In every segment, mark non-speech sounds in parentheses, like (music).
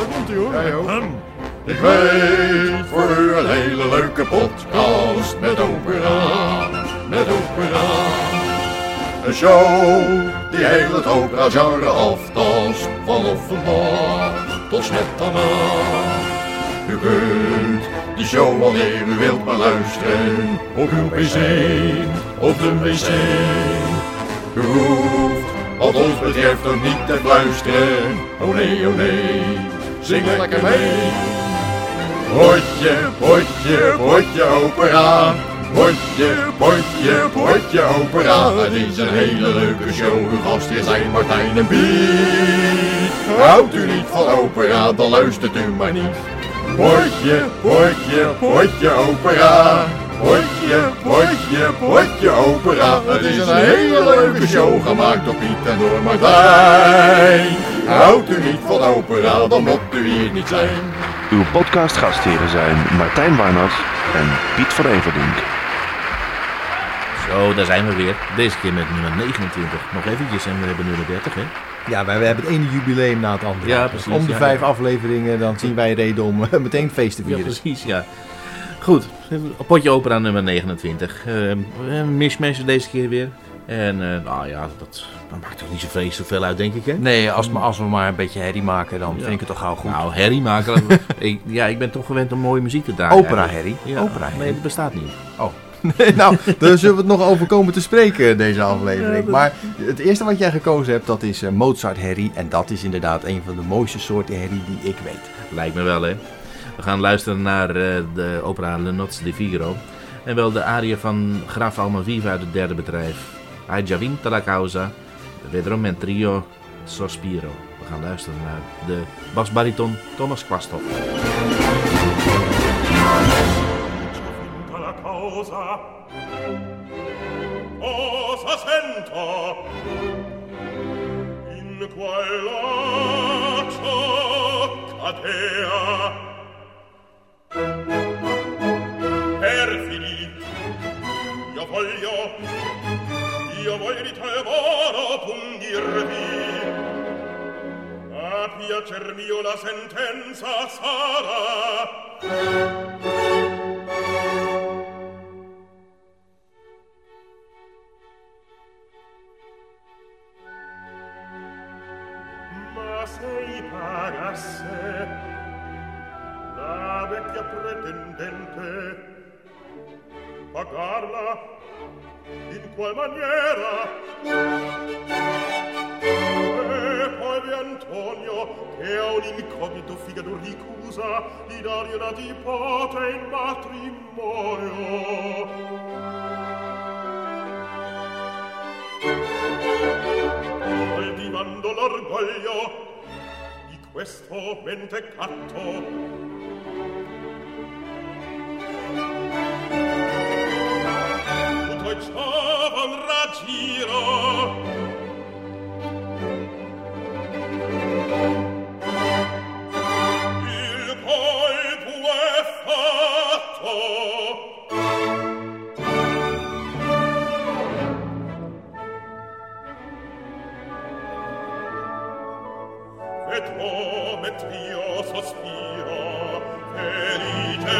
Daar komt hij hoor. Ja. Ik weet voor u een hele leuke podcast met opera, met opera. Een show die heel het opera-genre aftast, van Offenbach tot Smetana. U kunt de show wanneer u wilt beluisteren, op uw pc of de wc. U hoeft, wat ons betreft, ook niet te fluisteren. Oh nee, oh nee, zing lekker mee. Potje, potje, potje opera. Potje, potje, potje opera. Het is een hele leuke show. Uw gastheer zijn Martijn en Piet. Houdt u niet van opera, dan luistert u maar niet. Potje, potje, potje opera. Potje, potje, potje opera. Het is een hele leuke show gemaakt door Piet en door Martijn. Houdt u niet van opera, dan moet u hier niet zijn. Uw podcastgastheren zijn Martijn Warnat en Piet van Everdink. Zo, daar zijn we weer. Deze keer met nummer 29. Nog eventjes en we hebben nummer 30, hè? Ja, wij, wij hebben het ene jubileum na het andere. Ja, precies, Om de ja, vijf ja. afleveringen, dan zien wij reden om eh, meteen feest te Ja, vieren. precies, ja. Goed, potje opera nummer 29. Eh, een mismatch deze keer weer. En eh, nou ja, dat, dat maakt toch niet zo vreselijk veel uit, denk ik, hè? Nee, als, als we maar een beetje herrie maken, dan Ja. vind ik het toch gauw goed. Nou, herrie maken. (laughs) ik, ja, ik ben toch gewend om mooie muziek te draaien. Opera eigenlijk. herrie. Ja, Opera Nee, dat bestaat niet. Oh. (laughs) Nee, nou, daar zullen we het nog over komen te spreken, deze aflevering. Maar het eerste wat jij gekozen hebt, dat is eh, Mozart herrie. En dat is inderdaad een van de mooiste soorten herrie die ik weet. Lijkt me wel, hè? We gaan luisteren naar eh, de opera Le Nozze di Figaro. En wel de aria van Graf Almaviva uit het derde bedrijf. Hai già vinta la causa. Met trio Sospiro. We gaan luisteren naar de basbariton Thomas Kwasthoff. cosa sento in quella io voglio io voglio di te volo pundirvi a piacer mio la sentenza sarà. Sei pagasse la vecchia pretendente pagarla in qual maniera? E poi vi Antonio che a un incognito figato ricusa di dargli una nipote in matrimonio. Coltivando l'orgoglio di questo mentecatto ojcovom rađiro. Il mio sospiro felice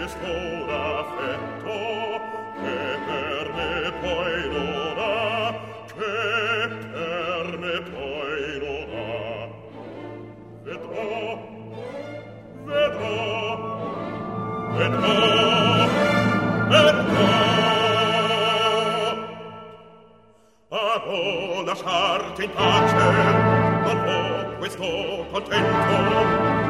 questo d'affetto che per me poi non ha che per me poi non ha. Vedrò vedrò vedrò vedrò. Amo lasciarti in pace non ho questo contento.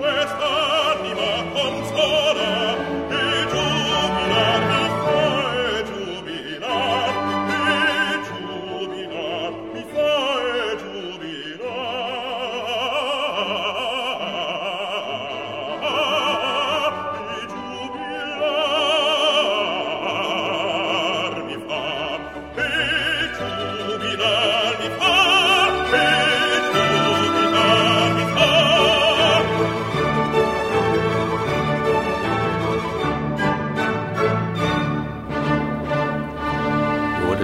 quest'anima consola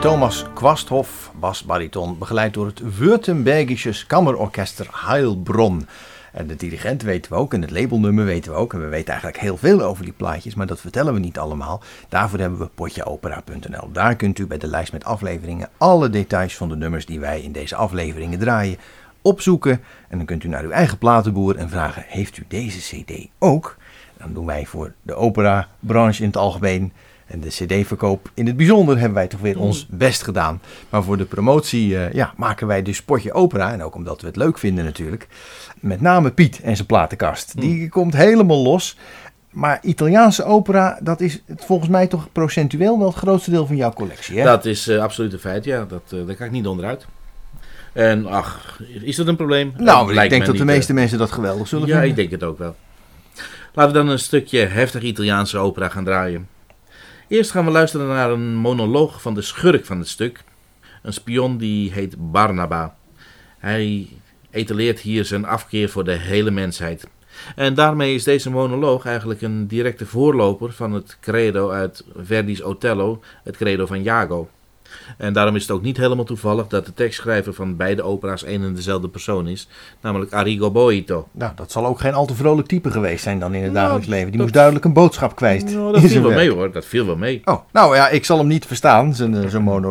Thomas Kwasthof, basbariton, begeleid door het Württembergisches Kammerorchester Heilbronn. En de dirigent weten we ook en het labelnummer weten we ook. En we weten eigenlijk heel veel over die plaatjes, maar dat vertellen we niet allemaal. Daarvoor hebben we potjeopera.nl. Daar kunt u bij de lijst met afleveringen alle details van de nummers die wij in deze afleveringen draaien opzoeken. En dan kunt u naar uw eigen platenboer en vragen: Heeft u deze CD ook? Dan doen wij voor de operabranche in het algemeen en de CD-verkoop in het bijzonder hebben wij toch weer ons best gedaan. Maar voor de promotie eh, ja, maken wij dus Potje Opera. En ook omdat we het leuk vinden natuurlijk. Met name Piet en zijn platenkast. Die komt helemaal los. Maar Italiaanse opera, dat is volgens mij toch procentueel wel het grootste deel van jouw collectie. Hè? Dat is eh, absoluut een feit, ja. Dat, eh, daar kan ik niet onderuit. En ach, is dat een probleem? nou, ik denk dat de meeste mensen dat geweldig zullen Ja, vinden. ik denk het ook wel. Laten we dan een stukje heftig Italiaanse opera gaan draaien. Eerst gaan we luisteren naar een monoloog van de schurk van het stuk. Een spion die heet Barnaba. Hij etaleert hier zijn afkeer voor de hele mensheid. En daarmee is deze monoloog eigenlijk een directe voorloper van het credo uit Verdi's Othello, het credo van Iago. En daarom is het ook niet helemaal toevallig dat de tekstschrijver van beide opera's één en dezelfde persoon is, namelijk Arrigo Boito. Nou, dat zal ook geen al te vrolijk type geweest zijn dan in het Nou, dagelijks leven. Die dat- moest duidelijk een boodschap kwijt. Nou, dat viel wel werk. mee hoor, dat viel wel mee. Oh, nou ja, ik zal hem niet verstaan, zijn, eh, zijn monoloog.